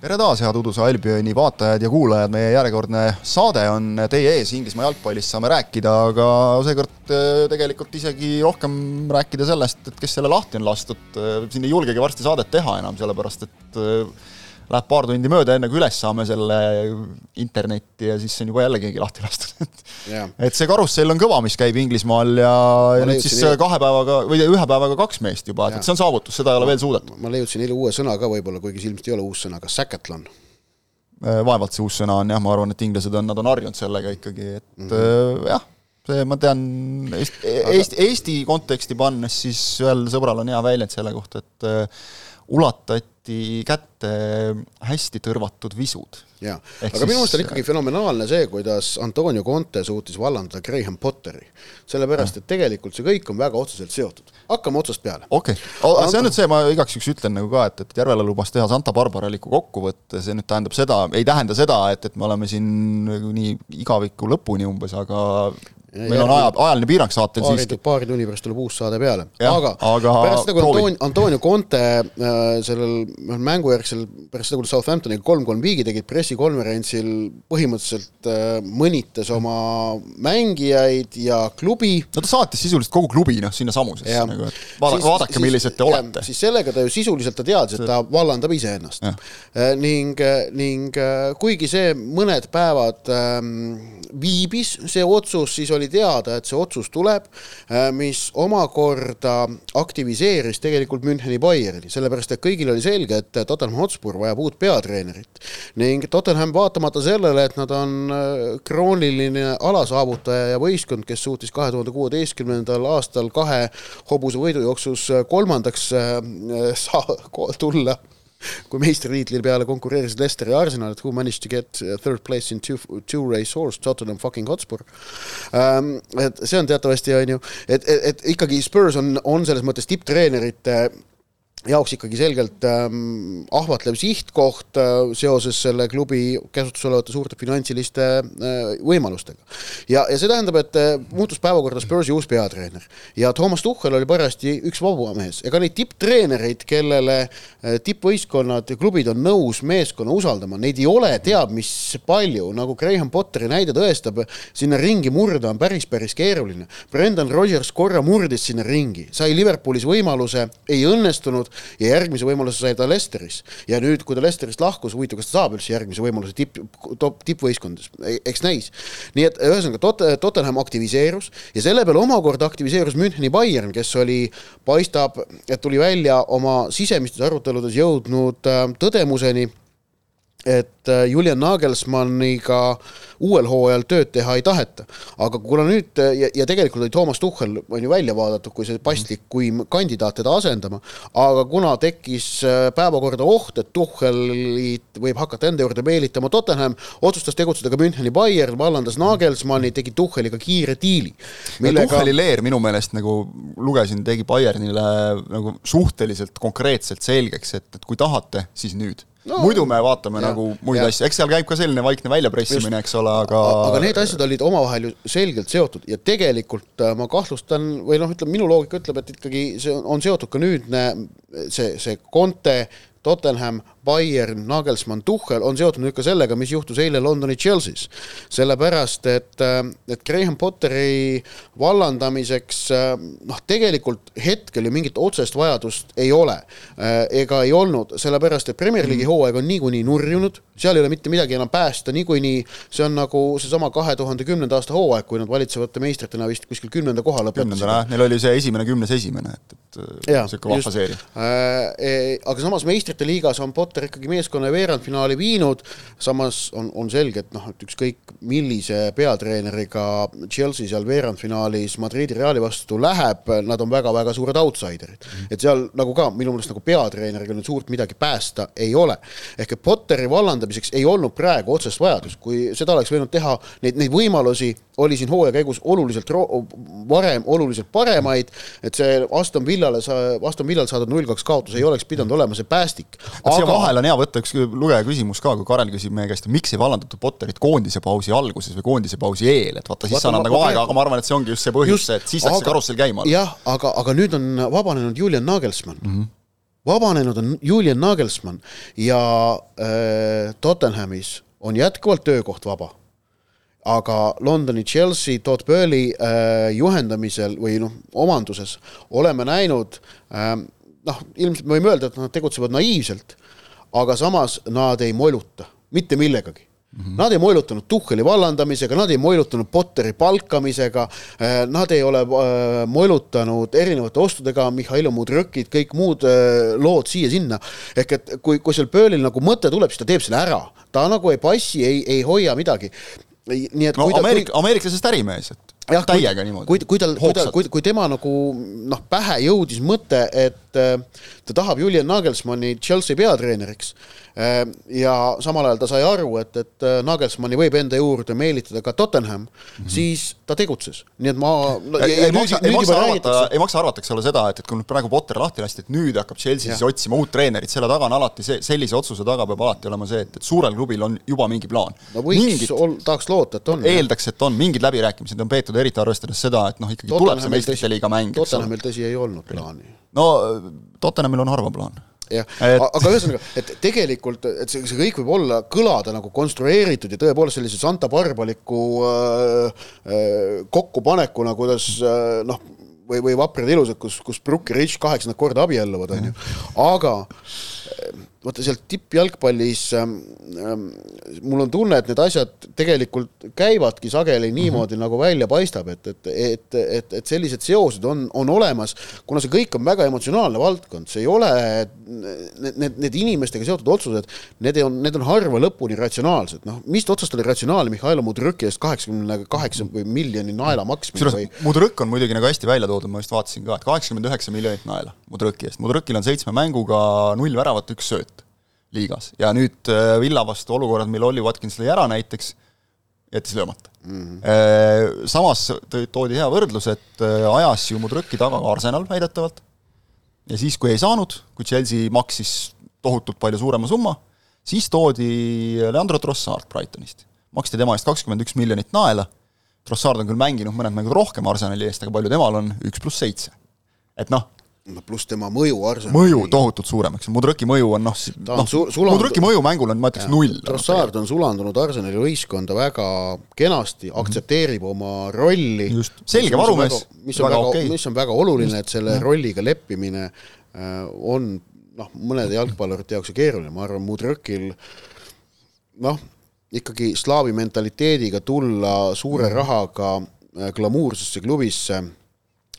tere taas, head Uduse Albioni vaatajad ja kuulajad, meie järjekordne saade on teie ees, Inglismaa jalgpallist saame rääkida, aga seekord äh, tegelikult isegi rohkem rääkida sellest, et kes selle lahti on lastud, äh, siin ei julgegi varsti saadet teha enam, sellepärast et äh, läheb paar tundi mööda, enne kui üles saame selle internetti ja siis on juba jälle keegi lahti lastud, yeah. et see karussell on kõva, mis käib Inglismaal ja, ja nüüd siis nii... kahe päevaga või ühe päevaga kaks meest juba, et see on saavutus, seda ei ole veel suudetud. ma leiutasin eile uue sõna ka võib-olla, kuigi see ilmselt ei ole uus sõna, kas säketlon? Äh, vaevalt see uus sõna on jah, ma arvan, et inglased on, nad on harjunud sellega ikkagi, et mm -hmm. jah, see ma tean Eesti, Eesti, Eesti konteksti pannes, siis ühel sõbral on hea väljend selle kohta, et äh, ulatati kätte hästi tõrvatud visud. jaa, aga siis... minu meelest on ikkagi fenomenaalne see, kuidas Antonio Conte suutis vallandada Graham Potteri. sellepärast, et tegelikult see kõik on väga otseselt seotud. hakkame otsast peale. okei okay., see on nüüd see, ma igaks juhuks ütlen nagu ka, et, et Järvela lubas teha Santa Barbaraliku kokkuvõtte, see nüüd tähendab seda, ei tähenda seda, et, et me oleme siin nagu nii igaviku lõpuni umbes, aga meil on aja, ajaline piirang saatel paari, siiski. paari tunni pärast tuleb uus saade peale. aga, aga pärast kui Antonio, Antonio Conte äh, sellel noh, mängujärgsel, pärast seda, kui Southamptoniga kolm-kolm viigi tegid pressikonverentsil, põhimõtteliselt äh, mõnitas oma mängijaid ja klubi. no ta saatis sisuliselt kogu klubi noh, sinna samusesse nagu, et vaadake, vaadake, millised te olete. siis sellega ta ju sisuliselt ta teadis, et ta vallandab iseennast. Äh, ning, ning kuigi see mõned päevad ähm, viibis see otsus, siis oli teada, et see otsus tuleb, äh, mis omakorda aktiviseeris tegelikult Müncheni Bayerni, sellepärast et kõigil oli selge, et Tottenham Hotspur vajab uut peatreenerit. ning Tottenham vaatamata sellele, et nad on äh, krooniline alasaavutaja ja võistkond, kes suutis kahe tuhande kuueteistkümnendal aastal kahe hobuse võidujooksus kolmandaks äh, saa-, tulla kui meistritiitli peale konkureerisid Leicester ja Arsenal, et who managed to get uh, third place in two, two race horse, Tottenham fucking Hotspur um,. et see on teatavasti, on ju, et, et, et ikkagi Spurs on, on selles mõttes tipptreenerite jaoks ikkagi selgelt ähm, ahvatlev sihtkoht äh, seoses selle klubi käsutuses olevate suurte finantsiliste äh, võimalustega. ja, ja see tähendab, et äh, muutus päevakorda Spursi uus peatreener ja Toomas Tuhhel oli parajasti üks vaba mees, ega neid tipptreenereid, kellele äh, tippvõistkonnad ja klubid on nõus meeskonna usaldama, neid ei ole teab mis palju, nagu Graham Potteri näide tõestab, sinna ringi murda on päris, päris keeruline. Brendan Rodgers korra murdis sinna ringi, sai Liverpoolis võimaluse, ei õnnestunud, ja järgmise võimaluse sai ta Lesteris. ja nüüd, kui ta Lesterist lahkus, huvitav, kas ta saab üldse järgmise võimaluse tipp, top, tippvõistkondades, eks näis. nii et ühesõnaga Tot-, Tottenham aktiviseerus ja selle peale omakorda aktiviseerus Müncheni Bayern, kes oli, paistab, et tuli välja oma sisemistes aruteludes jõudnud äh, tõdemuseni, et äh, Julian Nagelsmanniga uuel hooajal tööd teha ei taheta. aga kuna nüüd äh, ja, ja tegelikult oli Toomas Tuhhel on ju välja vaadatud kui see paslik, kui kandidaat teda asendama, aga kuna tekkis äh, päevakorda oht, et Tuhhelit võib hakata enda juurde meelitama Tottenham, otsustas tegutseda ka Müncheni Bayern, vallandas Nagelsmanni, tegi Tuhheliga kiire diili millega.... Tuhheli leer minu meelest nagu lugesin, tegi Bayernile nagu suhteliselt konkreetselt selgeks, et, et kui tahate, siis nüüd no, muidu me vaatame ja, nagu muid ja. asju, eks seal käib ka selline vaikne väljapressimine, eks ole, aga aga need asjad olid omavahel ju selgelt seotud ja tegelikult äh, ma kahtlustan või noh, ütleme minu loogika ütleb, et ikkagi see on seotud ka nüüdne see, see Conte, Tottenham, Bayern, Nagelsmann, Tuchel on seotud nüüd ka sellega, mis juhtus eile Londoni Chelsea's. sellepärast, et, äh, et Graham Potteri vallandamiseks äh, noh, tegelikult hetkel ju mingit otsest vajadust ei ole äh, ega ei olnud, sellepärast et Premier League'i mm. hooaeg on niikuinii nurjunud, seal ei ole mitte midagi enam päästa, niikuinii see on nagu seesama kahe tuhande kümnenda aasta hooaeg, kui nad valitsevate meistritena vist kuskil kümnenda koha lõpetasid. Neil oli see esimene kümnes esimene, et, et niisugune vahva seeria. aga samas meistrite liigas on Potter Potter ikkagi meeskonna veerandfinaali viinud, samas on, on selge, et noh, et ükskõik millise peatreeneriga Chelsea seal veerandfinaalis Madridi Reali vastu läheb, nad on väga-väga suured outsider'id. -hmm. et seal nagu ka minu meelest nagu peatreeneriga nüüd suurt midagi päästa ei ole. ehk et Potteri vallandamiseks ei olnud praegu otsest vajadust, kui seda oleks võinud teha, neid, neid võimalusi oli siin hooaja käigus oluliselt varem, oluliselt paremaid, et see Aston Villale Aston Villal saadud null-kaks kaotus ei oleks pidanud olema see päästik. aga vahel on hea võtta üks lugeja küsimus ka, kui Karel küsib meie käest, miks ei vallandatud Potterit koondise pausi alguses või koondise pausi eel, et vaata, siis sa annad nagu aega, aga ma arvan, et see ongi just see põhjus, et siis läks see karussell käima. jah, aga, aga nüüd on vabanenud Julian Nagelsmann mm. -hmm vabanenud on Julian Nagelsmann ja äh, Tottenhamis on jätkuvalt töökoht vaba aga Londoni Chelsea Todd Burley äh, juhendamisel või noh, omanduses oleme näinud äh, noh, ilmselt me võime öelda, et nad tegutsevad naiivselt, aga samas nad ei moluta mitte millegagi Mm -hmm. Nad ei moelutanud Tuhheli vallandamisega, nad ei moelutanud Potteri palkamisega, äh, nad ei ole äh, moelutanud erinevate ostudega, Mihhail Mudrõkid, kõik muud äh, lood siia-sinna. ehk et kui, kui seal Burnil nagu mõte tuleb, siis ta teeb selle ära, ta nagu ei passi, ei, ei hoia midagi nii et no, ta Ameerik, kui... ameeriklasest ärimees, et jah, täiega niimoodi. kui, kui tal, kui ta, kui, kui tema nagu noh, pähe jõudis mõte, et äh, ta tahab Julian Nagelsmanni Chelsea peatreeneriks äh, ja samal ajal ta sai aru, et, et äh, Nagelsmanni võib enda juurde meelitada ka Tottenham mm, -hmm. siis ta tegutses, nii et ma no, ei, ei, maksa, ei, maksa arvata, ei maksa arvata, eks ole, seda, et, et kui nüüd praegu Potter lahti lasti, et nüüd hakkab Chelsea siis otsima uut treenerit, selle taga on alati see, sellise otsuse taga peab alati olema see, et, et suurel klubil on juba mingi plaan. no võiks tahaks loota, et on. eeldaks, et on, mingid läbirääkimised on peetud, eriti arvestades seda, et noh, ikkagi Tottenham tuleb see meistrite liiga mäng. Tottenhamil tõsi ei olnud plaani. no Tottenhamil on harva plaan jah et..., aga ühesõnaga, et tegelikult, et see, see kõik võib olla, kõlada nagu konstrueeritud ja tõepoolest sellise Santa Barbaliku äh, äh, kokkupanekuna, kuidas äh, noh, või, või Vaprad ilusad, kus, kus Brook ja Rich kaheksandat korda abielluvad, on ju, aga vaata seal tippjalgpallis ähm, ähm, mul on tunne, et need asjad tegelikult käivadki sageli niimoodi mm, -hmm. nagu välja paistab, et, et, et, et, et sellised seosed on, on olemas, kuna see kõik on väga emotsionaalne valdkond, see ei ole, need, need, need inimestega seotud otsused, need on, need on harva lõpuni ratsionaalsed, noh, mis otsast oli ratsionaalne Mihhail Mudrõki eest kaheksakümne kaheksa või miljoni naela maksmine või? Mudrõk on muidugi nagu hästi välja toodud, ma just vaatasin ka, et kaheksakümmend üheksa miljonit naela Mudrõki eest, Mudrõkil on seitsme mänguga null väravat, üks sööt liigas ja nüüd äh, Villa vastu olukorrad, mil Olli Watkins lõi ära näiteks, jättis löömata mm. -hmm. Samas toodi hea võrdlus, et äh, ajas ju Mudrõki taga ka Arsenal väidetavalt ja siis, kui ei saanud, kui Chelsea maksis tohutult palju suurema summa, siis toodi Leandro Trossard Brightonist. maksti tema eest kakskümmend üks miljonit naela, Trossard on küll mänginud mõned mängud rohkem Arsenali eest, aga palju temal on, üks pluss seitse. et noh, no pluss tema mõju Arsenali. mõju tohutult suurem, eks, Mudrõki mõju on noh, noh, sulandu... Mudrõki mõju mängul on, ma ütleks, null. Trossard on sulandunud Arsenali võistkonda väga kenasti, mhm. aktsepteerib oma rolli. just, selge varumees, mis on väga, väga, okay. mis on väga oluline, et selle ja. rolliga leppimine äh, on noh, mõnede jalgpallurite jaoks ju keeruline, ma arvan, Mudrõkil noh, ikkagi slaavi mentaliteediga tulla suure mhm. rahaga äh, glamuursesse klubisse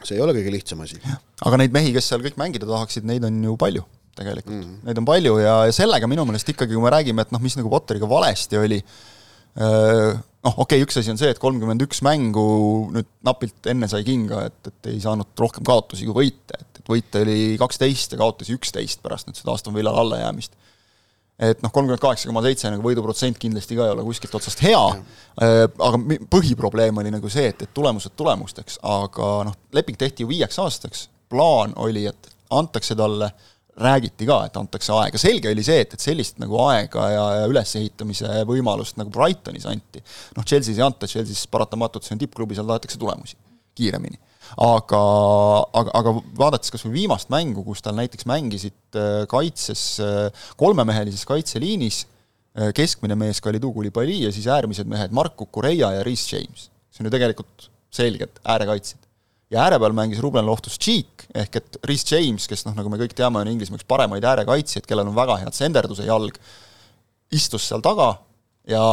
see ei ole kõige lihtsam asi. aga neid mehi, kes seal kõik mängida tahaksid, neid on ju palju tegelikult mm, -hmm. neid on palju ja, ja sellega minu meelest ikkagi, kui me räägime, et noh, mis nagu Potteriga valesti oli, noh, okei okay,, üks asi on see, et kolmkümmend üks mängu nüüd napilt enne sai kinga, et, et ei saanud rohkem kaotusi kui võite, et, et võite oli kaksteist ja kaotusi üksteist pärast nüüd seda Aston Villale allajäämist et noh, kolmkümmend kaheksa koma seitse nagu võiduprotsent kindlasti ka ei ole kuskilt otsast hea, äh, aga põhiprobleem oli nagu see, et, et tulemused tulemusteks, aga noh, leping tehti ju viieks aastaks, plaan oli, et antakse talle, räägiti ka, et antakse aega, selge oli see, et, et sellist nagu aega ja, ja ülesehitamise võimalust nagu Brightonis anti. noh, Chelsea's ei anta, Chelsea's paratamatult see on tippklubi, seal tahetakse tulemusi kiiremini aga, aga, aga vaadates kas või viimast mängu, kus tal näiteks mängisid äh, kaitses, äh, kolmemehelises kaitseliinis, äh, keskmine mees Kalidou Koulibaly ja siis äärmised mehed Mark Kukureia ja Reece James. see on ju tegelikult selgelt äärekaitsjad. ja ääre peal mängis Ruben Loftus-Cheek, ehk et Reece James, kes noh, nagu me kõik teame, on Inglismaa üks paremaid äärekaitsjaid, kellel on väga head senderduse jalg, istus seal taga ja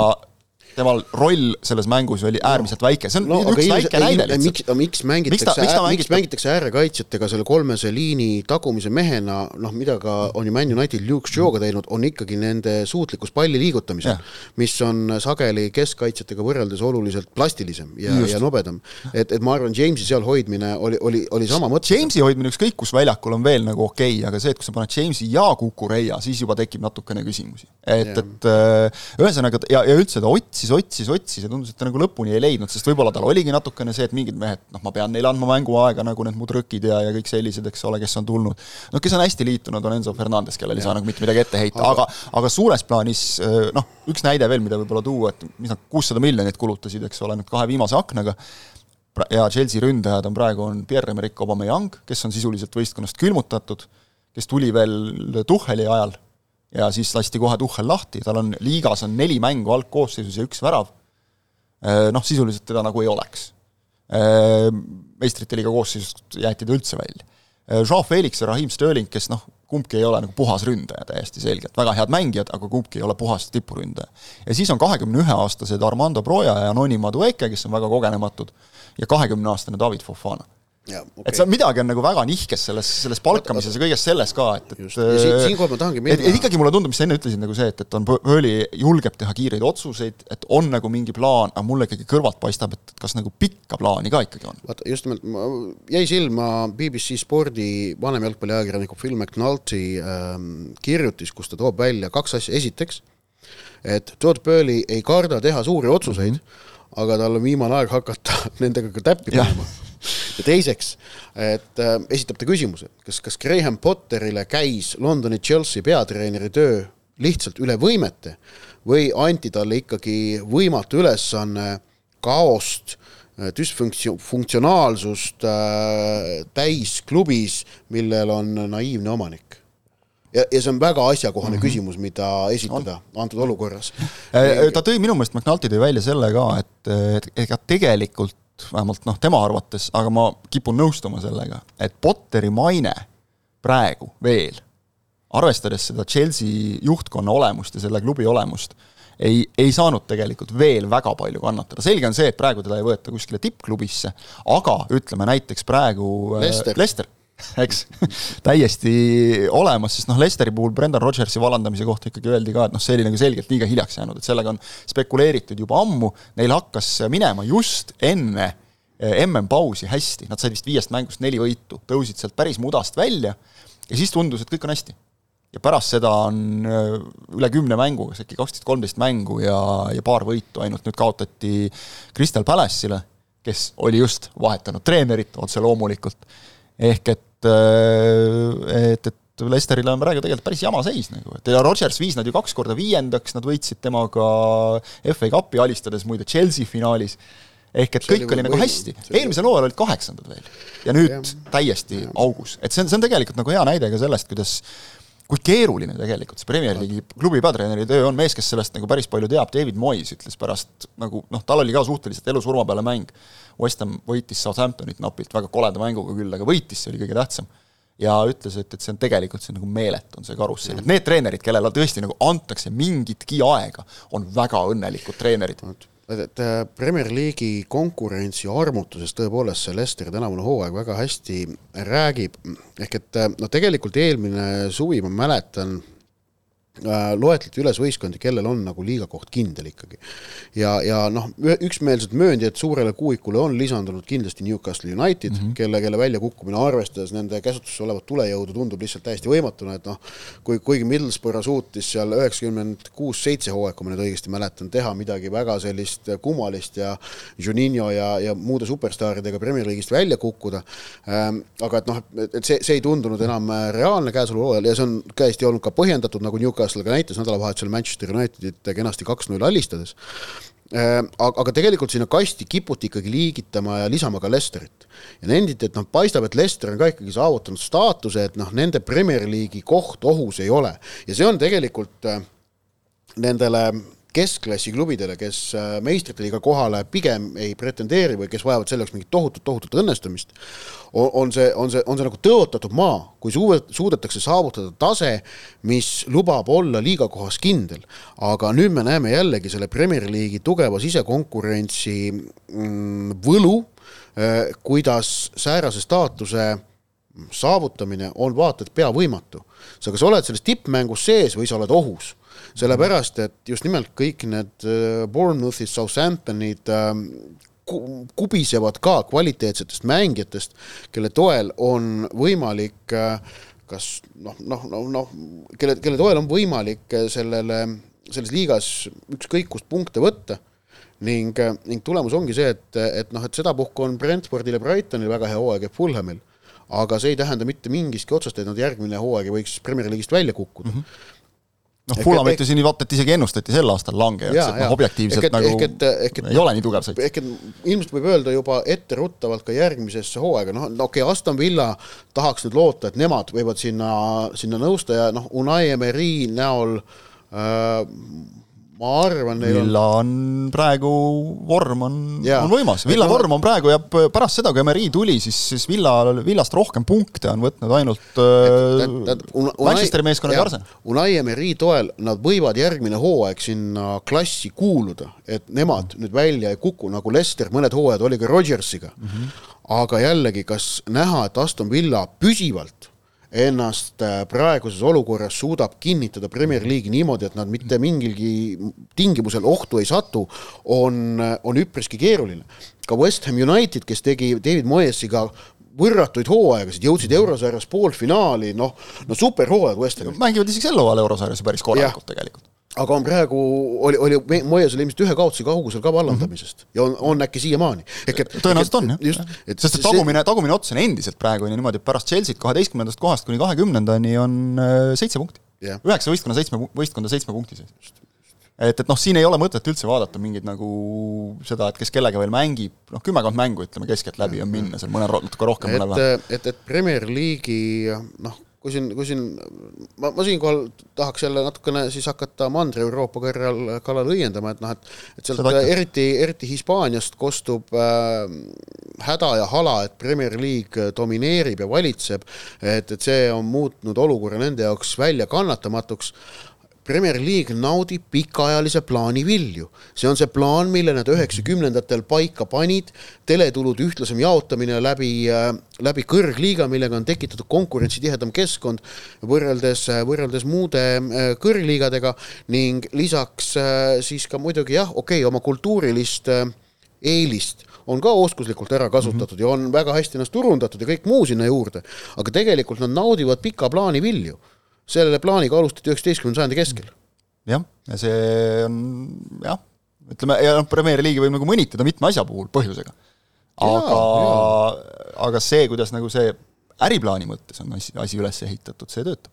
temal roll selles mängus oli äärmiselt väike, see on no, üks väike näide lihtsalt. miks, miks mängitakse, miks mängitakse äärekaitsjatega selle kolmese liini tagumise mehena, noh, mida ka on ju Man United Luke Shaw'ga teinud, on ikkagi nende suutlikkus palli liigutamisel, mis on sageli keskkaitsjatega võrreldes oluliselt plastilisem ja, ja nobedam. et, et ma arvan, Jamesi seal hoidmine oli, oli, oli sama mõte. Jamesi hoidmine ükskõik kus väljakul on veel nagu okei okay,, aga see, et kui sa paned Jamesi ja Kukureia, siis juba tekib natukene küsimusi. et, et äh, ühesõnaga ja, ja üldse ta otsis otsis, otsis, otsis ja tundus, et ta nagu lõpuni ei leidnud, sest võib-olla tal oligi natukene see, et mingid mehed, noh, ma pean neile andma mänguaega, nagu need Mudrõkid ja, ja kõik sellised, eks ole, kes on tulnud. no kes on hästi liitunud, on Enzo Fernandes, kellel ei saa nagu mitte midagi ette heita, aga, aga suures plaanis noh, üks näide veel, mida võib-olla tuua, et mis nad kuussada miljonit kulutasid, eks ole, nüüd kahe viimase aknaga, ja Chelsea ründajad on praegu, on Pierre-Emerick Aubameyang, kes on sisuliselt võistkonnast külmutatud, kes tuli veel Tuhheli ajal ja siis lasti kohe Tuhhel lahti, tal on liigas on neli mängu algkoosseisus ja üks värav, noh, sisuliselt teda nagu ei oleks. Meistrite liiga koosseisust jäeti ta üldse välja. Joao Felix ja Raheem Sterling, kes noh, kumbki ei ole nagu puhas ründaja täiesti selgelt, väga head mängijad, aga kumbki ei ole puhas tipuründaja. ja siis on kahekümne ühe aastased Armando Broja ja Noni Madueke, kes on väga kogenematud, ja kahekümne aastane David Fofana Okay. et seal midagi on nagu väga nihkes selles, selles palkamises ja kõiges selles ka, et, et siinkohal ma tahangi minna et ikkagi mulle tundub, mis sa enne ütlesid, nagu see, et, et on, Pearli julgeb teha kiireid otsuseid, et on nagu mingi plaan, aga mulle ikkagi kõrvalt paistab, et kas nagu pikka plaani ka ikkagi on. vaata, just nimelt, jäi silma BBC spordi vanem jalgpalliajakirjaniku Phil McNulty ähm, kirjutis, kus ta toob välja kaks asja, esiteks, et Todd Pearli ei karda teha suuri otsuseid mm, -hmm. aga tal on viimane aeg hakata nendega ka täppi panema ja teiseks, et äh, esitab ta küsimuse, kas, kas Graham Potterile käis Londoni Chelsea peatreeneri töö lihtsalt üle võimete või anti talle ikkagi võimatu ülesanne kaost, äh, düsfunktsionaalsust äh, täis klubis, millel on naiivne omanik ja, ja see on väga asjakohane mm -hmm. küsimus, mida esitada on. antud olukorras. Äh, ta tõi minu meelest, McNulty tõi välja selle ka, et, et ega tegelikult vähemalt noh, tema arvates, aga ma kipun nõustuma sellega, et Potteri maine praegu veel, arvestades seda Chelsea juhtkonna olemust ja selle klubi olemust, ei, ei saanud tegelikult veel väga palju kannatada, selge on see, et praegu teda ei võeta kuskile tippklubisse, aga ütleme näiteks praegu äh, Lester, Lester eks täiesti olemas, sest noh, Lesteri puhul Brendan Rodgersi vallandamise kohta ikkagi öeldi ka, et noh, see oli nagu selgelt liiga hiljaks jäänud, et sellega on spekuleeritud juba ammu, neil hakkas minema just enne eh, MM-pausi hästi, nad said vist viiest mängust neli võitu, tõusid sealt päris mudast välja ja siis tundus, et kõik on hästi. ja pärast seda on eh, üle kümne mängu, kas äkki kaksteist, kolmteist mängu ja, ja paar võitu ainult nüüd kaotati Crystal Palace'ile, kes oli just vahetanud treenerit otse loomulikult, ehk et Äh, et, et Lesteril on praegu tegelikult päris jama seis nagu, et ja Rodgers viis nad ju kaks korda viiendaks, nad võitsid temaga FA Cupi, alistades muide Chelsea finaalis, ehk et see kõik oli, oli nagu hästi, eelmisel hooajal olid kaheksandad veel. ja nüüd ja. täiesti ja. augus, et see on, see on tegelikult nagu hea näide ka sellest, kuidas kui keeruline tegelikult see Premier League'i klubi peatreeneri töö on, mees, kes sellest nagu päris palju teab, David Moyes ütles pärast nagu noh, tal oli ka suhteliselt elu-surma peale mäng. West Ham võitis Southamptonit napilt, väga koleda mänguga küll, aga võitis, see oli kõige tähtsam. ja ütles, et, et see on tegelikult, see on nagu meeletu, on see karussell, et need treenerid, kellele tõesti nagu antakse mingitki aega, on väga õnnelikud treenerid et Premier League'i konkurentsi armutusest tõepoolest see Lesteri tänavune hooaeg väga hästi räägib, ehk et noh, tegelikult eelmine suvi ma mäletan Äh, loetleti üles võistkondi, kellel on nagu liigakoht kindel ikkagi. ja, ja noh, üksmeelselt mööndi, et suurele kuuikule on lisandunud kindlasti Newcastle United mm, -hmm. kelle, kelle väljakukkumine, arvestades nende käsutuses olevat tulejõudu, tundub lihtsalt täiesti võimatuna, et noh, kui, kuigi Middlesbrough suutis seal üheksakümmend kuus, seitse hooaega, kui ma nüüd õigesti mäletan, teha midagi väga sellist kummalist ja Juninho ja, ja muude superstaaridega Premier League'ist välja kukkuda ähm,, aga et noh, et see, see ei tundunud enam reaalne käesoleval hooajal ja see on täiesti olnud ka põhjendatud, nagu Newcastle Newcastle ka näitas nädalavahetusel Manchester Unitedit kenasti kaks-null allistades. Äh, aga, aga tegelikult sinna kasti kiputi ikkagi liigitama ja lisama ka Lesterit. ja nenditi, et noh, paistab, et Lester on ka ikkagi saavutanud staatuse, et noh, nende Premier League'i koht ohus ei ole ja see on tegelikult äh, nendele keskklassi klubidele, kes äh, meistrite liiga kohale pigem ei pretendeeri või kes vajavad selleks mingit tohutut, tohutut õnnestumist, on see, on see, on see nagu tõotatud maa, kui suudet-, suudetakse saavutada tase, mis lubab olla liiga kohas kindel. aga nüüd me näeme jällegi selle Premier League'i tugeva sisekonkurentsi mm, võlu, äh, kuidas säärase staatuse saavutamine on vaata et pea võimatu. sa kas oled selles tippmängus sees või sa oled ohus sellepärast et just nimelt kõik need äh, Bournemouthid, Southamptonid ähm, kubisevad ka kvaliteetsetest mängijatest, kelle toel on võimalik äh, kas noh, noh, noh, noh, kelle, kelle toel on võimalik äh, sellele, selles liigas ükskõik kust punkte võtta. Ning, ning tulemus ongi see, et, et noh, et sedapuhku on Brentfordil ja Brightonil väga hea hooaeg ja Fulhamil, aga see ei tähenda mitte mingiski otsust, et nad järgmine hooaeg ei võiks Premier League'ist välja kukkuda. Mm. -hmm noh, Fulhamit ju siin vaata, et isegi ennustati sel aastal langejaks, et noh, objektiivselt ehk et, nagu ehk et, ehk et, ei ole nii tugev sõit. ehk et ilmselt võib öelda juba etteruttavalt ka järgmisesse hooaega, noh, no okei okay,, Aston Villa tahaks nüüd loota, et nemad võivad sinna, sinna nõusta ja noh, Unai Emery näol äh, ma arvan, neil Villa on praegu, vorm on, on võimas, Villa vorm on praegu ja pärast seda, kui Emery tuli, siis, siis Villa, Villast rohkem punkte on võtnud ainult äh, Manchesteri meeskonnad ja Arsenal. Unai Emery toel nad võivad järgmine hooaeg sinna klassi kuuluda, et nemad nüüd välja ei kuku, nagu Lester mõned hooajad oli ka Rodgersiga mm. -hmm. aga jällegi, kas näha, et Aston Villa püsivalt ennast äh, praeguses olukorras suudab kinnitada Premier League'i niimoodi, et nad mitte mingilgi tingimusel ohtu ei satu, on, on üpriski keeruline. ka West Ham United, kes tegi David Moyesiga võrratuid hooaegasid, jõudsid eurosarjas poolfinaali, noh, no superhooaeg West Hamil. mängivad isegi sel hooajal eurosarjas päris korralikult tegelikult aga on praegu, oli, oli Moes oli ilmselt ühe kaotuse kaugusel ka vallandamisest mm -hmm. ja on, on äkki siiamaani. ehk et tõenäoliselt on jah, sest et tagumine, tagumine ots on endiselt praegu on ju niimoodi, et pärast Chelsea't kaheteistkümnendast kohast kuni kahekümnendani on äh, seitse punkti yeah.. üheksa võistkonna seitsme, võistkonda seitsme punkti sees. et, et noh, siin ei ole mõtet üldse vaadata mingit nagu seda, et kes kellega veel mängib, noh, kümmekond mängu ütleme keskeltläbi on minna seal mõnel natuke rohkem, mõnel vähem. et, et Premier League'i noh, kui siin, kui siin, ma, ma siinkohal tahaks jälle natukene siis hakata Mandri-Euroopa kõrval kallal õiendama, et noh, et et sealt eriti, eriti Hispaaniast kostub äh, häda ja hala, et Premier League domineerib ja valitseb, et, et see on muutnud olukorra nende jaoks väljakannatamatuks Premier League naudib pikaajalise plaani vilju. see on see plaan, mille nad üheksakümnendatel paika panid, teletulude ühtlasem jaotamine läbi äh,, läbi kõrgliiga, millega on tekitatud konkurentsitihedam keskkond võrreldes, võrreldes muude äh, kõrgliigadega ning lisaks äh, siis ka muidugi jah, okei okay,, oma kultuurilist äh, eelist on ka oskuslikult ära kasutatud mm -hmm. ja on väga hästi ennast turundatud ja kõik muu sinna juurde, aga tegelikult nad naudivad pika plaani vilju sellele plaaniga alustati üheksateistkümnenda sajandi keskel. jah, ja see on jah, ütleme, ja noh, Premier League'i võib nagu mõnitada mitme asja puhul põhjusega. aga, aga see, kuidas nagu see äriplaani mõttes on asi, asi üles ehitatud, see töötab.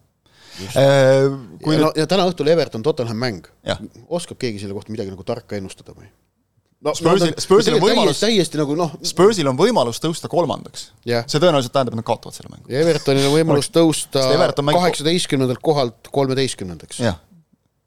Äh, kui ja, no, ja täna õhtul Everton Tottenham mäng, oskab keegi selle kohta midagi nagu tarka ennustada või? No Spursil, Spursil on võimalus täiesti nagu noh Spursil on võimalus tõusta kolmandaks yeah.. see tõenäoliselt tähendab, et nad kaotavad selle mängu. ja Evertonil on võimalus tõusta kaheksateistkümnendalt kohalt kolmeteistkümnendaks. jah,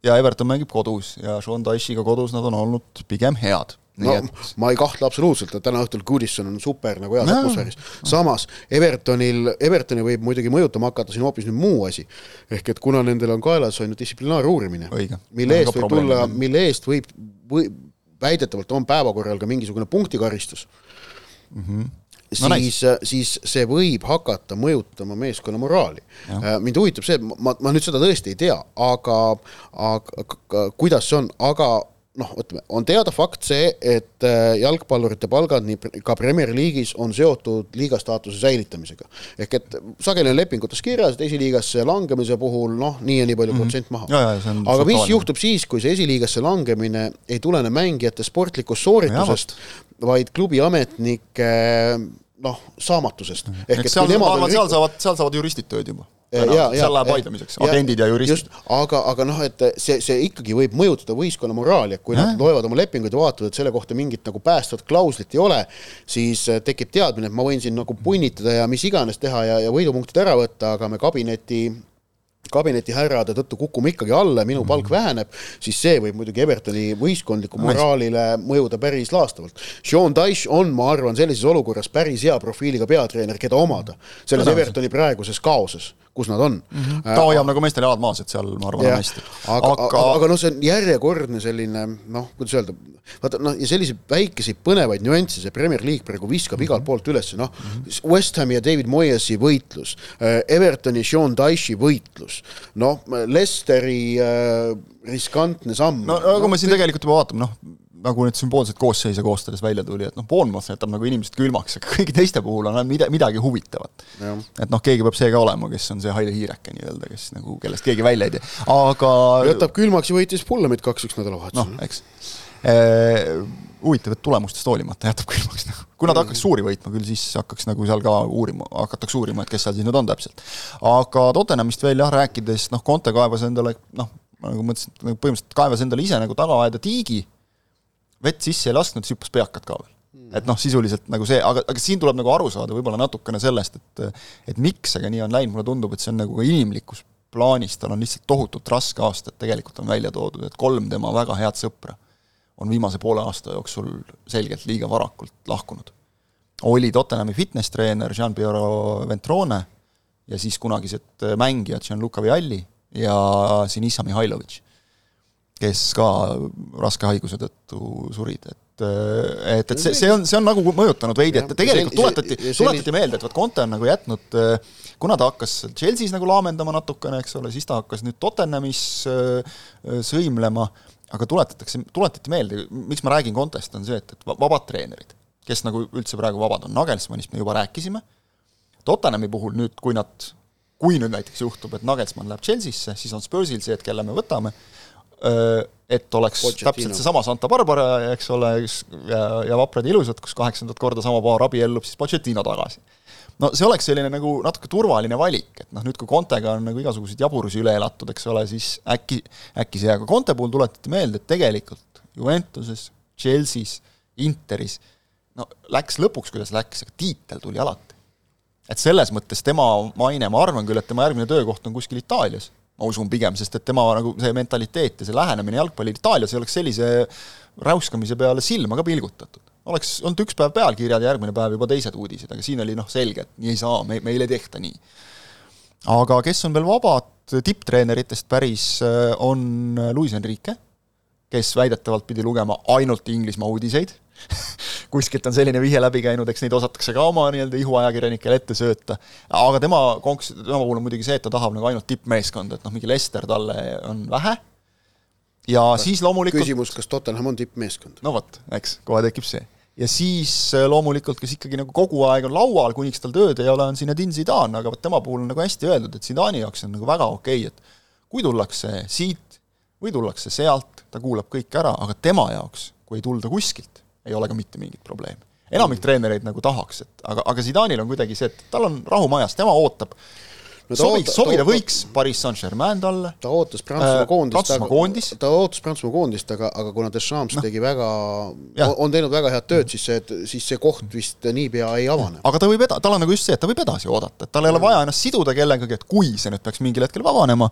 ja Everton mängib kodus ja Sean Dyche'iga kodus nad on olnud pigem head. no et... ma ei kahtle absoluutselt, et täna õhtul Goodison on super nagu heas atmosfääris. samas Evertonil, Evertoni võib muidugi mõjutama hakata siin hoopis nüüd muu asi. ehk et kuna nendel on kaelas on ju distsiplinaaruurimine, mille eest võib tulla, mille eest võib, võib väidetavalt on päevakorral ka mingisugune punktikaristus mm, -hmm. No siis, siis see võib hakata mõjutama meeskonna moraali. Äh, mind huvitab see, ma, ma nüüd seda tõesti ei tea, aga, aga kuidas see on, aga noh, ütleme, on teada fakt see, et äh, jalgpallurite palgad nii ka Premier League'is on seotud liiga staatuse säilitamisega. ehk et sageli on lepingutes kirjas, et esiliigasse langemise puhul noh, nii ja nii palju mm -hmm. protsent maha. aga mis juhtub siis, kui see esiliigasse langemine ei tulene mängijate sportlikust sooritusest, vaid klubi ametnike noh, saamatusest. ehk et seal, ma arvan, seal saavad, seal saavad juristid tööd juba ja, seal läheb vaidlemiseks, agendid ja juristid. aga, aga noh, et see, see ikkagi võib mõjutada võistkonna moraali, et kui ja. nad loevad oma lepinguid ja vaatavad, et selle kohta mingit nagu päästvat klauslit ei ole, siis äh, tekib teadmine, et ma võin siin nagu punnitada ja mis iganes teha ja, ja võidupunktid ära võtta, aga me kabineti kabinetihärrade tõttu kukume ikkagi alla ja minu palk mm -hmm. väheneb, siis see võib muidugi Evertoni võistkondliku moraalile mõjuda päris laastavalt. Sean Dyche on, ma arvan, sellises olukorras päris hea profiiliga peatreener, keda omada selles Evertoni praeguses kaoses kus nad on mm. -hmm. ta hoiab nagu meestel jalad maas, et seal ma arvan, on hästi. aga, aga, aga, noh, see on järjekordne selline noh, kuidas öelda, vaata noh, ja selliseid väikeseid põnevaid nüansse see Premier League praegu viskab mm -hmm. igalt poolt üles, noh mm -hmm. West Hami ja David Moyesi võitlus äh,, Evertoni Sean Dyche'i võitlus, noh, Lesteri äh, riskantne samm. no aga no, me siin tegelikult juba vaatame, noh, nagu need sümboolsed koosseise koostades välja tuli, et noh, Bournemouth jätab nagu inimesed külmaks, aga kõigi teiste puhul on mida, midagi huvitavat. et noh, keegi peab see ka olema, kes on see Haile Hiireke nii-öelda, kes nagu, kellest keegi välja ei tee, aga jätab külmaks ja võitis Fulhamit kaks-üks nädalavahetusel. noh, eks huvitav, et tulemustest hoolimata jätab külmaks nagu. kui nad hakkaks suuri võitma küll, siis hakkaks nagu seal ka uurima, hakataks uurima, et kes seal siis nüüd on täpselt. aga Tottenhamist veel jah, rääkides, noh, Conte kaevas endale noh, nagu mõtlesin, nagu põhimõtteliselt kaevas endale ise nagu tagaaeda tiigi, vett sisse ei lasknud, siis hüppas peakad ka veel. Mm.. et noh, sisuliselt nagu see, aga, aga siin tuleb nagu aru saada võib-olla natukene sellest, et et miks see nii on läinud, mulle tundub, et see on nagu ka inimlikus plaanis, tal on lihtsalt tohutult raske aasta, et tegelikult on välja toodud, et kolm tema väga head sõpra on viimase poole aasta jooksul selgelt liiga varakult lahkunud. oli Tottenhami fitness-treener Jean-Pierre Ventrone ja siis kunagised mängijad Gianluca Vialli ja Sinisa Mihhailovitš, kes ka raske haiguse tõttu surid, et et, et see, see on, see on nagu mõjutanud veidi, et tegelikult tuletati, tuletati meelde, et vot Conte on nagu jätnud, kuna ta hakkas Chelsea's nagu laamendama natukene, eks ole, siis ta hakkas nüüd Tottenhamis sõimlema aga tuletatakse, tuletati meelde, miks ma räägin Contest, on see, et, et vabad treenerid, kes nagu üldse praegu vabad on, Nagelsmannist me juba rääkisime, Tottenhami puhul nüüd, kui nad, kui nüüd näiteks juhtub, et Nagelsmann läheb Chelsea'sse, siis on Spursil see, et kelle me võtame, et oleks Pochettino. täpselt seesama Santa Barbara, eks ole, ja, ja vaprad ja ilusad, kus kaheksandat korda sama paar abiellub, siis Pochettino tagasi no see oleks selline nagu natuke turvaline valik, et noh, nüüd kui Contega on nagu igasuguseid jaburusi üle elatud, eks ole, siis äkki, äkki see, aga Conte puhul tuletati meelde, et tegelikult Juventuses, Chelsea's, Interis, no läks lõpuks, kuidas läks, aga tiitel tuli alati. et selles mõttes tema maine, ma arvan küll, et tema järgmine töökoht on kuskil Itaalias, ma usun pigem, sest et tema nagu see mentaliteet ja see lähenemine jalgpallil Itaalias ei oleks sellise räuskamise peale silma ka pilgutatud oleks olnud üks päev pealkirjad ja järgmine päev juba teised uudised, aga siin oli noh, selge, et nii ei saa, me, meil ei tehta nii. aga kes on veel vabad tipptreeneritest päris, äh, on Luis Enrique, kes väidetavalt pidi lugema ainult Inglismaa uudiseid kuskilt on selline vihje läbi käinud, eks neid osatakse ka oma nii-öelda ihuajakirjanikele ette sööta, aga tema konks-, tema puhul on muidugi see, et ta tahab nagu ainult tippmeeskonda, et noh, mingi Lester talle on vähe, ja kas siis loomulikult küsimus, kas Tottenham on tippmeeskond? no vot, eks, kohe tekib see. Ja siis äh, loomulikult, kes ikkagi nagu kogu aeg on laual, kuniks tal tööd ei ole, on Zinedine Zidane, aga vot tema puhul on nagu hästi öeldud, et Zidane'i jaoks on nagu väga okei okay,, et kui tullakse siit või tullakse sealt, ta kuulab kõik ära, aga tema jaoks, kui ei tulda kuskilt, ei ole ka mitte mingit probleemi. enamik treenereid nagu tahaks, et aga, aga Zidane'il on kuidagi see, et tal on rahu majas, tema ootab no sobiks, sobida võiks Pariis Saint-Germain talle. ta ootas Prantsusmaa äh, koondist, Prantsusmaa koondis. ta ootas Prantsusmaa koondist, aga, aga kuna Deschamps no. tegi väga, on teinud väga head tööd, siis see, siis see koht vist niipea ei avane. aga ta võib eda-, tal on nagu just see, et ta võib edasi oodata, et tal ei ole vaja ennast siduda kellegagi, et kui see nüüd peaks mingil hetkel vabanema,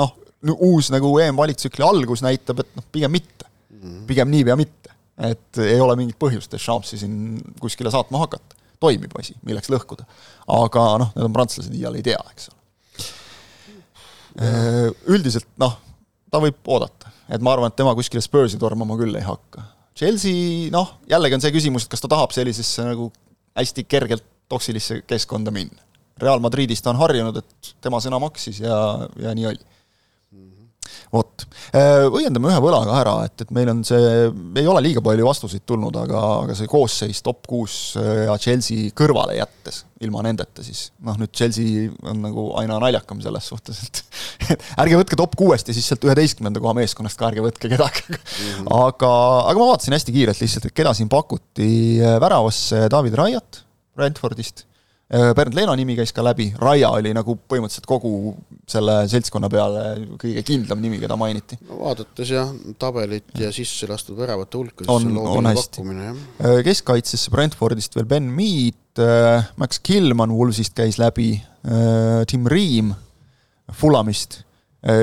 noh, uus nagu EM-valitsükli algus näitab, et noh, pigem mitte. -hmm. pigem niipea mitte. Et ei ole mingit põhjust Dechampsi siin kuskile saatma hakata toimib asi, milleks lõhkuda. aga noh, need on prantslased, iial ei tea, eks ole. Üldiselt noh, ta võib oodata, et ma arvan, et tema kuskile Spursi tormama küll ei hakka. Chelsea noh, jällegi on see küsimus, et kas ta tahab sellisesse nagu hästi kergelt toksilisse keskkonda minna. Real Madridis ta on harjunud, et tema sõna maksis ja, ja nii oli vot, äh, õiendame ühe võlaga ära, et, et meil on see, ei ole liiga palju vastuseid tulnud, aga, aga see koosseis top kuus äh, ja Chelsea kõrvale jättes, ilma nendeta siis, noh nüüd Chelsea on nagu aina naljakam selles suhtes, et ärge võtke top kuuest ja siis sealt üheteistkümnenda koha meeskonnast ka ärge võtke kedagi mm. -hmm. aga, aga ma vaatasin hästi kiirelt lihtsalt, et keda siin pakuti äh, väravasse David Raiat Brentfordist Bernd Leeno nimi käis ka läbi, Raia oli nagu põhimõtteliselt kogu selle seltskonna peale kõige kindlam nimi, keda mainiti. no vaadates jah, tabelit ja sisse lastud väravate hulka, siis on, on hästi. Äh, keskkaitsesse Brentfordist veel Ben Mead, äh, Max Killman Wolvesist käis läbi, Tim Riim Fulamist.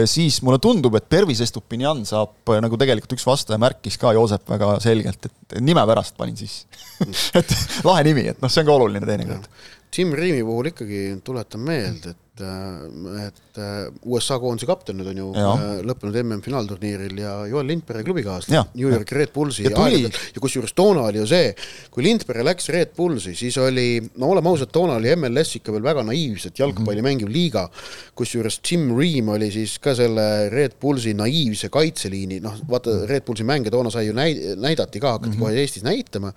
Siis mulle tundub, et Pervis Estupinian saab, nagu tegelikult üks vastaja märkis ka Joosep väga selgelt, et nime pärast panin sisse. Et lahe nimi, et noh, see on ka oluline teinekord. Jim Reami puhul ikkagi tuletan meelde, et, äh, et äh, USA koondise kapten nüüd on ju ja. Äh, lõppenud MM-finaalturniiril ja Joel Lindberg klubikaaslased, New York Red Bullsi ja, tuli... ja kusjuures toona oli ju see, kui Lindberg läks Red Bullsi, siis oli, no oleme ausad, toona oli MLS ikka veel väga naiivselt jalgpalli mm -hmm. mängiv liiga, kusjuures Jim Ream oli siis ka selle Red Bullsi naiivse kaitseliini, noh, vaata Red Bullsi mänge toona sai ju näi-, näidati ka, hakati mm -hmm. kohe Eestis näitama.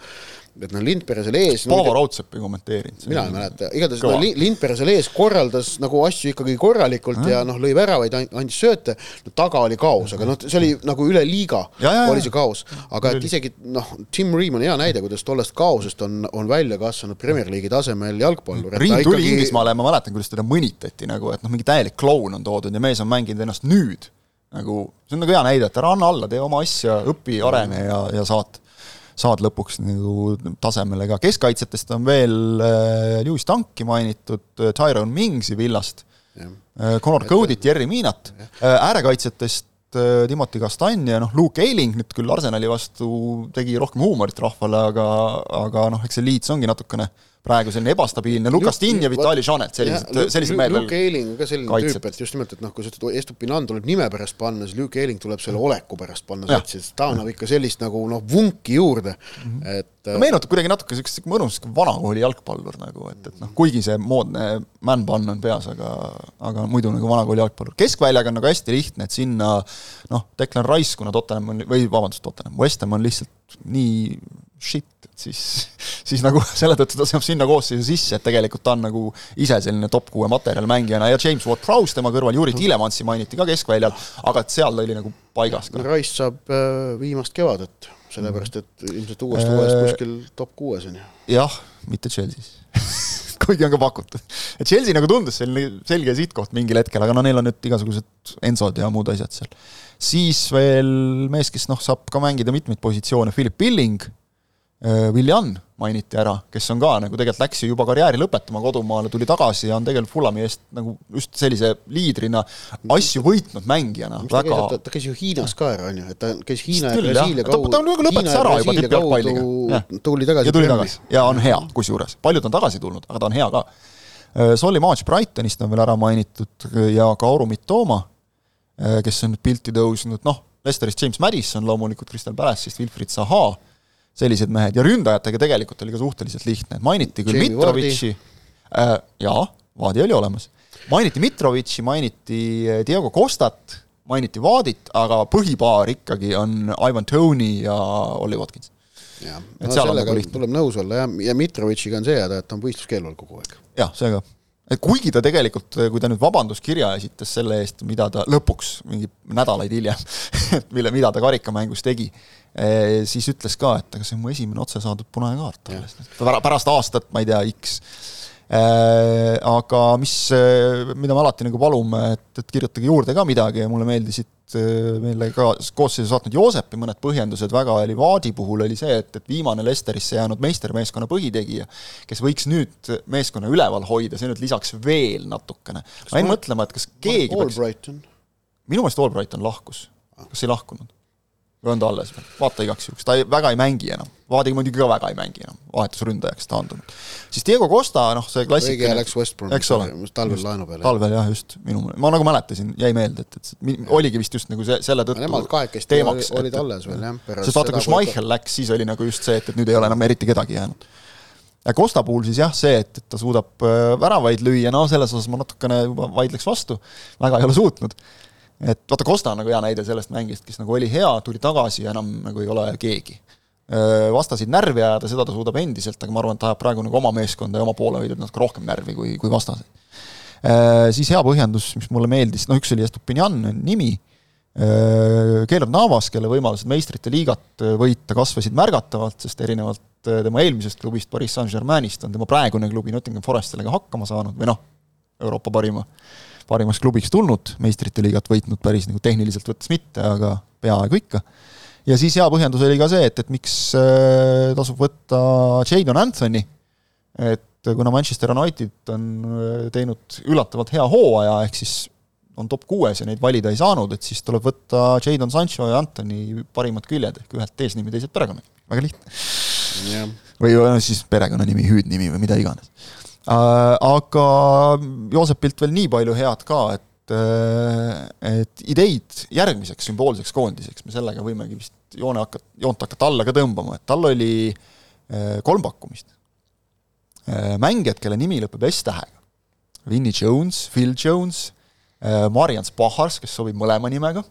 Et noh, Lindberg seal ees Paavo Raudsepp ei kommenteerinud. mina ei mäleta, igatahes no, Lindberg seal ees korraldas nagu asju ikkagi korralikult ja, ja noh, lõi väravaid, andis sööte, no taga oli kaos, aga noh, see oli nagu üle liiga ja, ja, oli see kaos. aga et isegi noh, Tim Ream on hea näide, kuidas tollest kaosest on, on välja kasvanud Premier League'i tasemel jalgpallur. Ream tuli ikkagi... Inglismaale ja ma mäletan, kuidas teda mõnitati nagu, et noh, mingi täielik kloun on toodud ja mees on mänginud ennast nüüd nagu see on nagu hea näide, et ära anna alla, tee oma asja, õpi, arene ja, ja saad, saad lõpuks nagu tasemele ka. keskkaitsjatest on veel äh, Lewis Tanki mainitud, äh, Tyrone Mingsi villast, Connor Cody't, Jerry Miinat, äärekaitsjatest Timothy Castagne, noh, Luke Ayling nüüd küll Arsenali vastu tegi rohkem huumorit rahvale, aga, aga noh, eks see liits ongi natukene äh, praegu selline ebastabiilne, Lukas Tinn ja Vitali Šanet, sellised, sellised mehed Luke Eiling on ka selline kaitset. tüüp, et just nimelt, et noh, kui sa ütled, Estupinan tuleb nime pärast panna, siis Luke Eiling tuleb selle oleku pärast panna satsi, sest ta annab ikka sellist nagu noh, vunki juurde -hmm. et no, meenutab kuidagi natuke niisugust mõnus vanakooli jalgpallur nagu, et, et noh, kuigi see moodne man-bun on peas, aga aga muidu nagu vanakooli jalgpallur. keskväljaga on nagu hästi lihtne, et sinna noh, Declan Rice, kuna Tottenham on, või vabandust, Tottenham, West Ham on lihtsalt nii shit, et siis, siis nagu selle tõttu ta saab sinna koosseisu sisse, et tegelikult ta on nagu ise selline top kuue materjalmängijana ja James Ward-Prowse tema kõrval, Juri Tiilemansi mainiti ka keskväljal, aga et seal ta oli nagu paigas ka. Rice saab äh, viimast kevadet, sellepärast et ilmselt uuest hooajast äh, kuskil top kuues on ju. jah, mitte Chelsea's kuigi on ka pakutud. et Chelsea nagu tundus selline selge sihtkoht mingil hetkel, aga no neil on nüüd igasugused Enzod ja muud asjad seal. Siis veel mees, kes noh, saab ka mängida mitmeid positsioone, Philip Billing Äh, Viljan mainiti ära, kes on ka nagu tegelikult läks ju juba karjääri lõpetama kodumaale, tuli tagasi ja on tegelikult Fulami eest nagu just sellise liidrina asju võitnud mängijana. väga ta, käis ju Hiinas ka ära, on ju, et ta käis Hiina ja Brasiilia kaudu. ta nagu lõpetas ära juba tippjalgpalliga. tuli tagasi. ja tuli tagasi ja on hea, kusjuures, paljud on tagasi tulnud, aga ta on hea ka. Äh, Solly March Brightonist on veel ära mainitud ja ka Auru Mitoma, äh, kes on nüüd pilti tõusnud, noh, Lesterist James Madison loomulikult, Crystal Palace'ist Wilfried Zaha sellised mehed. Ja ründajatega tegelikult oli ka suhteliselt lihtne, mainiti küll Jamie Mitrovitši äh,, jaa, Vaadi oli olemas, mainiti Mitrovitši, mainiti äh, Diego Costat, mainiti Vaadit, aga põhipaar ikkagi on Ivan Tony ja Olli Watkins. jah, no sellega nagu tuleb nõus olla jah, ja Mitrovitšiga on see häda, et ta on võistluskeelu all kogu aeg. jah, see ka et kuigi ta tegelikult, kui ta nüüd vabanduskirja esitas selle eest, mida ta lõpuks, mingi nädalaid hiljem mille, mida ta karikamängus tegi, eh, siis ütles ka, et aga see on mu esimene otse saadud punane kaart alles, pärast aastat, ma ei tea, X. Eh, aga mis, eh, mida me alati nagu palume, et, et kirjutage juurde ka midagi ja mulle meeldisid meile ka koosseisu saatnud Joosepi mõned põhjendused väga oli, Vaadi puhul oli see, et, et viimane Lesterisse jäänud meistermeeskonna põhitegija, kes võiks nüüd meeskonna üleval hoida, see nüüd lisaks veel natukene. ma jäin mõtlema, et kas keegi peaks minu meelest Albrighton lahkus, kas ei lahkunud? Ta alles vaata igaks juhuks, ta ei, väga ei mängi enam. Vaadi muidugi ka väga ei mängi enam, vahetusründajaks taandunud. siis Diego Costa, noh, see klassikaline läks West Bromi, talvel laenu peale. talvel jah, just, minu, ma nagu mäletasin, jäi meelde, et, et oligi vist just nagu see, selle tõttu Nemad kahekesti teemaks, olid et, alles veel jah. sest vaata, kui Schmeichel läks, siis oli nagu just see, et, et nüüd ei ole enam eriti kedagi jäänud ja Costa puhul siis jah, see, et, et ta suudab äh, väravaid lüüa, no selles osas ma natukene juba vaidleks vastu, väga ei ole suutnud et vaata, Costa on nagu hea näide sellest mängijast, kes nagu oli hea, tuli tagasi ja enam nagu ei ole keegi. Vastasid närvi ajada, seda ta suudab endiselt, aga ma arvan, et ta ajab praegu nagu oma meeskonda ja oma poolehoidjad natuke rohkem närvi kui, kui vastased. Siis hea põhjendus, mis mulle meeldis, noh üks oli Estupinian nimi, Keelor Navas, kelle võimalused meistrite liigat võita kasvasid märgatavalt, sest erinevalt tema eelmisest klubist, Pariis Saint-Germainist, on tema praegune klubi Nottingham Forest sellega hakkama saanud või noh, Euroopa parima parimaks klubiks tulnud, meistrite liigat võitnud päris nagu tehniliselt võttes mitte, aga peaaegu ikka. ja siis hea põhjendus oli ka see, et, et miks äh, tasub võtta Jadon Anthony, et kuna Manchester United on äh, teinud üllatavalt hea hooaja, ehk siis on top kuues ja neid valida ei saanud, et siis tuleb võtta Jadon Sancho ja Anthony parimad küljed, ehk ühed eesnimi, teised perekonnanimi, väga lihtne. Yeah.. või siis perekonnanimi, hüüdnimi või mida iganes aga Joosepilt veel nii palju head ka, et äh, et ideid järgmiseks sümboolseks koondiseks me sellega võimegi vist joone hakata, joont hakata alla ka tõmbama, et tal oli äh, kolm pakkumist. mängijad, kelle nimi lõpeb S-tähega. Vinnie Jones, Phil Jones, Marian Spahars, kes sobib mõlema nimega.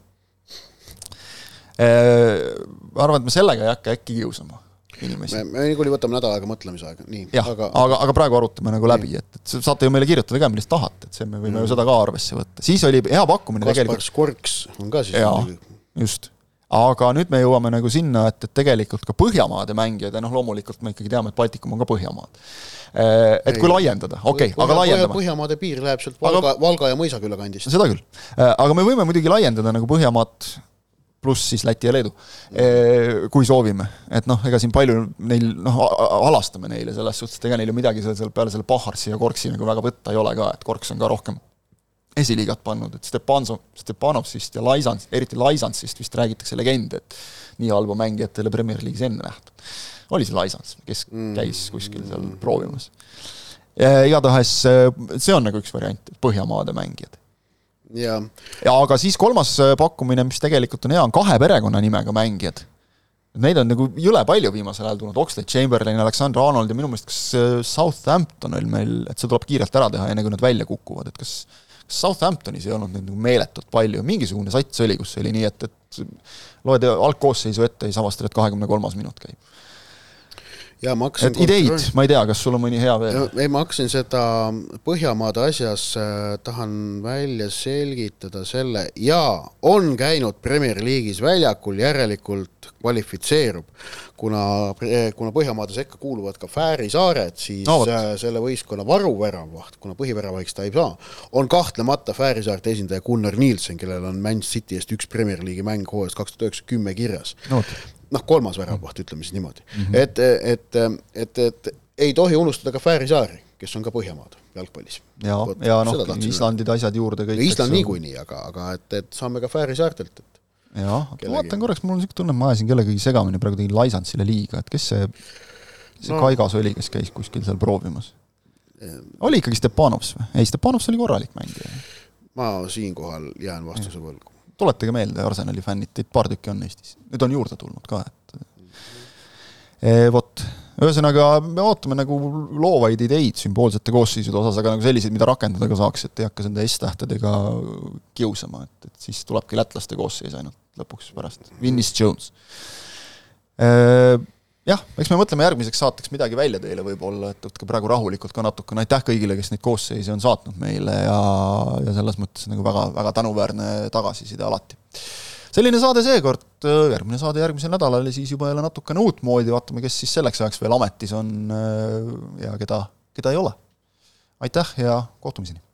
ma arvan, et me sellega ei hakka äkki kiusama inimesi. me, niikuinii võtame nädal aega mõtlemisaega, nii. jah, aga, aga, aga praegu arutame nagu läbi, et, et saate ju meile kirjutada ka, millest tahate, et see me võime mm. ju seda ka arvesse võtta. siis oli hea pakkumine Kaspar tegelikult. Skorks on ka siis. jaa, just. aga nüüd me jõuame nagu sinna, et, et tegelikult ka Põhjamaade mängijad ja noh, loomulikult me ikkagi teame, et Baltikum on ka Põhjamaad. Et kui laiendada, okei okay,, aga laiendame. Põhjamaade piir läheb sealt Valga aga..., Valga ja Mõisaküla kandist. seda küll, aga me võime muidugi laiendada nagu Põhjamaad pluss siis Läti ja Leedu, kui soovime. et noh, ega siin palju neil, noh, alastame neile selles suhtes, et ega neil ju midagi seal, seal peale selle Paharsi ja Korksi nagu väga võtta ei ole ka, et Korks on ka rohkem esiliigat pannud, et Stepanso, Stepanovsist ja Laisans, eriti Laisansist vist räägitakse legende, et nii halba mängijat ei ole Premier League'is enne nähtud. oli see Laisans, kes mm. käis kuskil seal proovimas. igatahes see on nagu üks variant, Põhjamaade mängijad ja, aga siis kolmas äh, pakkumine, mis tegelikult on hea, on kahe perekonnanimega mängijad. Neid on nagu jõle palju viimasel ajal tulnud, Oxlade Chamberlain, Alexander Arnold ja minu meelest kas äh, Southampton oli meil, et see tuleb kiirelt ära teha, enne kui nad välja kukuvad, et kas Southamptonis ei olnud neid nagu meeletult palju, mingisugune sats oli, kus oli nii, et, et loed algkoosseisu ette ja siis avastad, et kahekümne kolmas minut käib ja ma hakkasin et ideid, ma ei tea, kas sul on mõni hea veel? ei, ma hakkasin seda Põhjamaade asjas äh,, tahan välja selgitada selle. Ja on käinud Premier League'is väljakul, järelikult kvalifitseerub. kuna, kuna Põhjamaade sekka kuuluvad ka Fääri saared, siis no, äh, selle võistkonna varuväravaht, kuna põhiväravahiks ta ei saa, on kahtlemata Fääri saarte esindaja Gunnar Nielsen, kellel on Man City eest üks Premier League'i mäng hooajast kaks tuhat üheksa kümme kirjas. No noh, kolmas väravvaht, ütleme siis niimoodi mm. -hmm. et, et, et, et ei tohi unustada ka Fääri saari, kes on ka Põhjamaad jalgpallis. ja, ja noh, Islandide asjad juurde kõik. Island niikuinii, aga, aga et, et saame ka Fääri saartelt, et jah, vaatan korraks, mul on niisugune tunne, et ma ajasin kellegagi segamini, praegu tegin Laisantsile liiga, et kes see, see no. Kaigas oli, kes käis kuskil seal proovimas? oli ikkagi Stepanovs või? ei, Stepanovs oli korralik mängija. ma siinkohal jään vastuse võlgu tuletage meelde, Arsenali fännid, teid paar tükki on Eestis. nüüd on juurde tulnud ka, et e, vot, ühesõnaga me ootame nagu loovaid ideid sümboolsete koosseisude osas, aga nagu selliseid, mida rakendada ka saaks, et ei hakka nende S-tähtedega kiusama, et, et siis tulebki lätlaste koosseis ainult lõpuks pärast, Vinnis Jones. E, jah, eks me mõtleme järgmiseks saateks midagi välja teile võib-olla, et võtke praegu rahulikult ka natukene, aitäh kõigile, kes neid koosseise on saatnud meile ja, ja selles mõttes nagu väga, väga tänuväärne tagasiside alati. selline saade seekord, järgmine saade järgmisel nädalal ja siis juba jälle natukene uutmoodi, vaatame, kes siis selleks ajaks veel ametis on ja keda, keda ei ole. aitäh ja kohtumiseni!